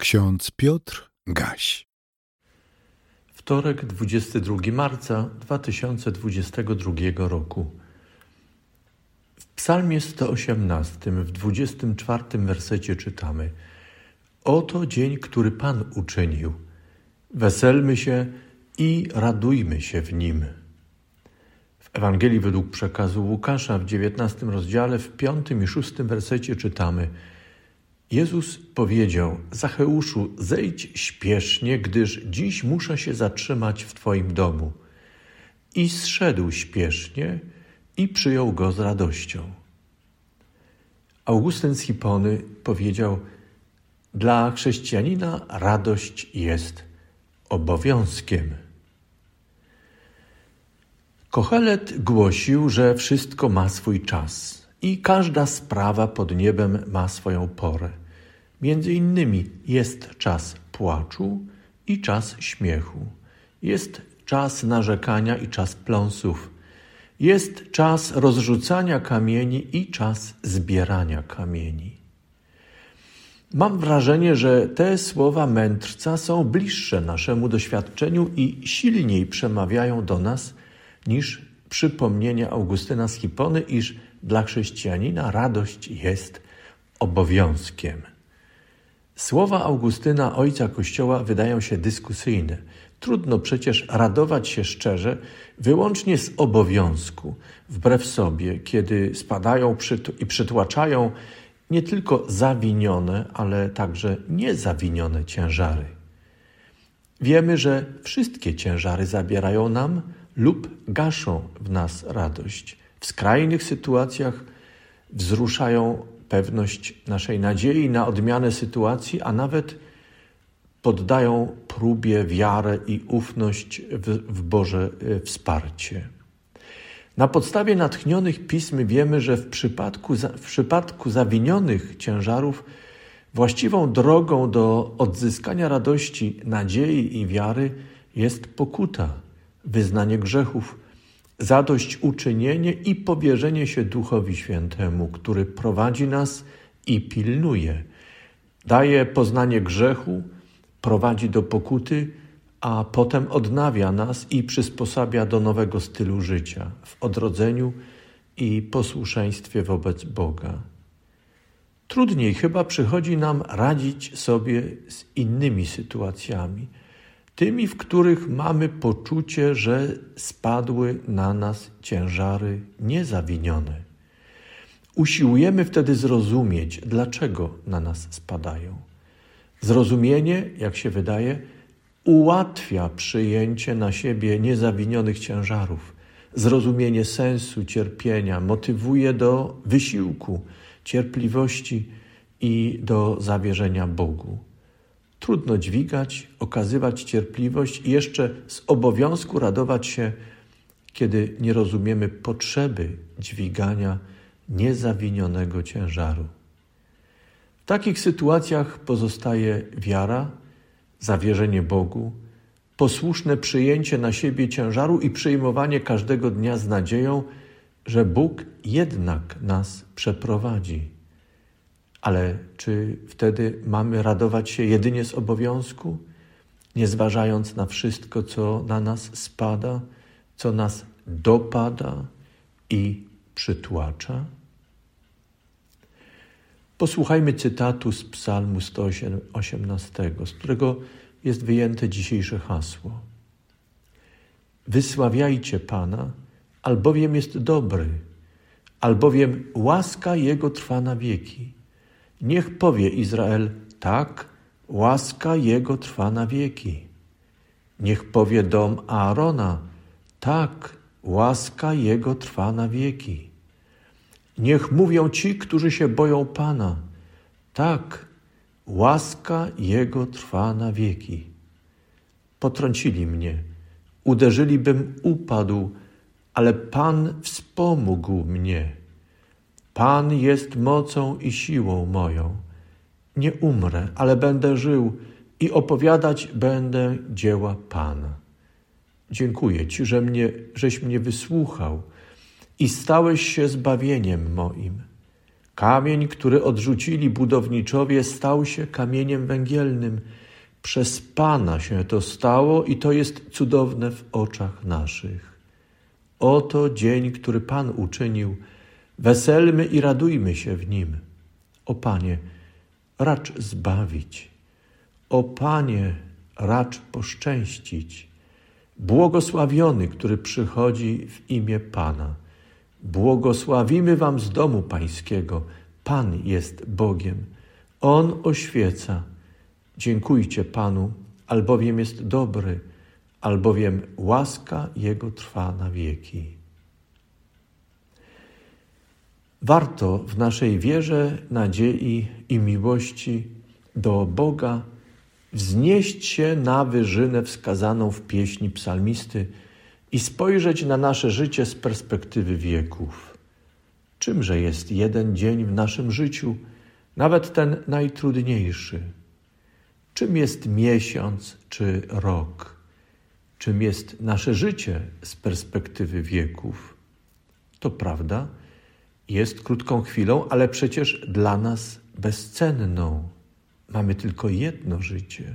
Ksiądz Piotr Gaś. Wtorek, 22 marca 2022 roku. W Psalmie 118, w 24 wersecie czytamy: Oto dzień, który Pan uczynił. Weselmy się i radujmy się w nim. W Ewangelii według przekazu Łukasza w 19 rozdziale, w 5 i 6 wersecie czytamy: Jezus powiedział: Zacheuszu, zejdź śpiesznie, gdyż dziś muszę się zatrzymać w Twoim domu. I zszedł śpiesznie i przyjął go z radością. Augustyn z Hipony powiedział: Dla chrześcijanina radość jest obowiązkiem. Kochelet głosił, że wszystko ma swój czas i każda sprawa pod niebem ma swoją porę. Między innymi jest czas płaczu i czas śmiechu. Jest czas narzekania i czas pląsów. Jest czas rozrzucania kamieni i czas zbierania kamieni. Mam wrażenie, że te słowa mędrca są bliższe naszemu doświadczeniu i silniej przemawiają do nas niż przypomnienie Augustyna z Hipony, iż dla chrześcijanina radość jest obowiązkiem. Słowa Augustyna, ojca Kościoła, wydają się dyskusyjne. Trudno przecież radować się szczerze wyłącznie z obowiązku, wbrew sobie, kiedy spadają i przytłaczają nie tylko zawinione, ale także niezawinione ciężary. Wiemy, że wszystkie ciężary zabierają nam lub gaszą w nas radość. W skrajnych sytuacjach wzruszają pewność naszej nadziei na odmianę sytuacji, a nawet poddają próbie wiarę i ufność w, w Boże e, wsparcie. Na podstawie natchnionych pism wiemy, że w przypadku, w przypadku zawinionych ciężarów właściwą drogą do odzyskania radości, nadziei i wiary jest pokuta, wyznanie grzechów, zadośćuczynienie i powierzenie się Duchowi Świętemu, który prowadzi nas i pilnuje. Daje poznanie grzechu, prowadzi do pokuty, a potem odnawia nas i przysposabia do nowego stylu życia w odrodzeniu i posłuszeństwie wobec Boga. Trudniej chyba przychodzi nam radzić sobie z innymi sytuacjami tymi, w których mamy poczucie, że spadły na nas ciężary niezawinione. Usiłujemy wtedy zrozumieć, dlaczego na nas spadają. Zrozumienie, jak się wydaje, ułatwia przyjęcie na siebie niezawinionych ciężarów. Zrozumienie sensu cierpienia motywuje do wysiłku, cierpliwości i do zawierzenia Bogu. Trudno dźwigać, okazywać cierpliwość i jeszcze z obowiązku radować się, kiedy nie rozumiemy potrzeby dźwigania niezawinionego ciężaru. W takich sytuacjach pozostaje wiara, zawierzenie Bogu, posłuszne przyjęcie na siebie ciężaru i przyjmowanie każdego dnia z nadzieją, że Bóg jednak nas przeprowadzi. Ale czy wtedy mamy radować się jedynie z obowiązku, nie zważając na wszystko, co na nas spada, co nas dopada i przytłacza? Posłuchajmy cytatu z Psalmu 118, z którego jest wyjęte dzisiejsze hasło. Wysławiajcie Pana, albowiem jest dobry, albowiem łaska Jego trwa na wieki. Niech powie Izrael, tak, łaska Jego trwa na wieki. Niech powie dom Aarona, tak, łaska Jego trwa na wieki. Niech mówią ci, którzy się boją Pana, tak, łaska Jego trwa na wieki. Potrącili mnie, uderzyli upadł, ale Pan wspomógł mnie. Pan jest mocą i siłą moją. Nie umrę, ale będę żył i opowiadać będę dzieła Pana. Dziękuję Ci, że mnie, żeś mnie wysłuchał i stałeś się zbawieniem moim. Kamień, który odrzucili budowniczowie, stał się kamieniem węgielnym. Przez Pana się to stało i to jest cudowne w oczach naszych. Oto dzień, który Pan uczynił. Weselmy i radujmy się w nim. O Panie, racz zbawić. O Panie, racz poszczęścić. Błogosławiony, który przychodzi w imię Pana. Błogosławimy Wam z domu Pańskiego. Pan jest Bogiem. On oświeca. Dziękujcie Panu, albowiem jest dobry, albowiem łaska Jego trwa na wieki. Warto w naszej wierze, nadziei i miłości do Boga wznieść się na wyżynę wskazaną w pieśni psalmisty i spojrzeć na nasze życie z perspektywy wieków. Czymże jest jeden dzień w naszym życiu, nawet ten najtrudniejszy? Czym jest miesiąc czy rok? Czym jest nasze życie z perspektywy wieków? To prawda, jest krótką chwilą, ale przecież dla nas bezcenną. Mamy tylko jedno życie.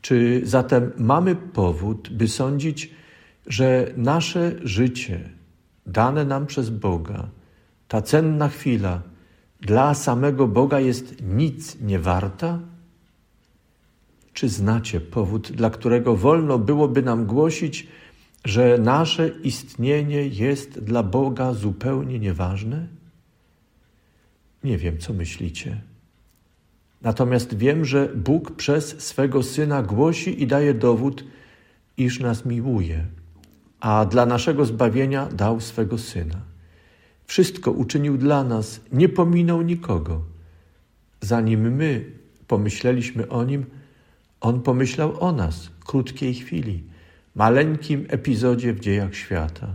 Czy zatem mamy powód, by sądzić, że nasze życie, dane nam przez Boga, ta cenna chwila dla samego Boga jest nic nie warta? Czy znacie powód, dla którego wolno byłoby nam głosić, że nasze istnienie jest dla Boga zupełnie nieważne? Nie wiem, co myślicie. Natomiast wiem, że Bóg przez swego Syna głosi i daje dowód, iż nas miłuje, a dla naszego zbawienia dał swego Syna. Wszystko uczynił dla nas, nie pominął nikogo. Zanim my pomyśleliśmy o Nim, On pomyślał o nas w krótkiej chwili, maleńkim epizodzie w dziejach świata.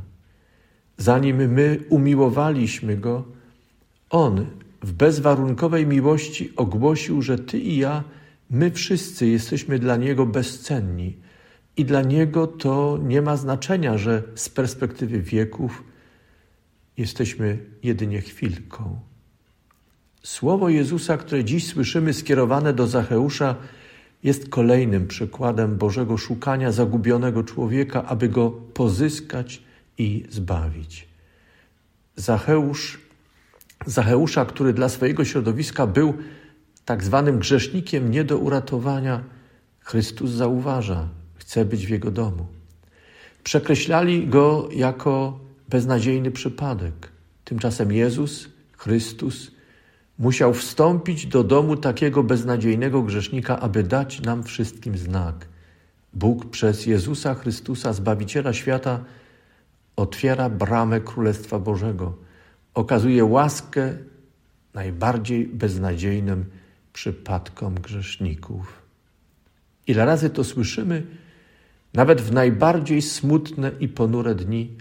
Zanim my umiłowaliśmy Go, On w bezwarunkowej miłości ogłosił, że Ty i ja, my wszyscy jesteśmy dla Niego bezcenni. I dla Niego to nie ma znaczenia, że z perspektywy wieków jesteśmy jedynie chwilką. Słowo Jezusa, które dziś słyszymy skierowane do Zacheusza, jest kolejnym przykładem Bożego szukania zagubionego człowieka, aby go pozyskać i zbawić. Zacheusz Zacheusza, który dla swojego środowiska był tak zwanym grzesznikiem nie do uratowania, Chrystus zauważa, chce być w jego domu. Przekreślali go jako beznadziejny przypadek. Tymczasem Jezus, Chrystus, musiał wstąpić do domu takiego beznadziejnego grzesznika, aby dać nam wszystkim znak. Bóg przez Jezusa Chrystusa, Zbawiciela świata, otwiera bramę Królestwa Bożego okazuje łaskę najbardziej beznadziejnym przypadkom grzeszników. Ile razy to słyszymy, nawet w najbardziej smutne i ponure dni,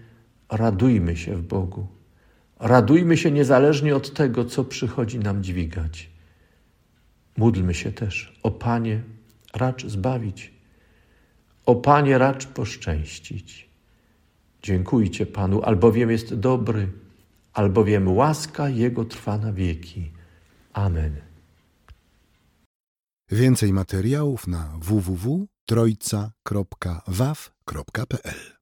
radujmy się w Bogu. Radujmy się niezależnie od tego, co przychodzi nam dźwigać. Módlmy się też o Panie, racz zbawić, o Panie, racz poszczęścić. Dziękujcie Panu, albowiem jest dobry albowiem łaska Jego trwa na wieki. Amen. Więcej materiałów na www.trojca.waw.pl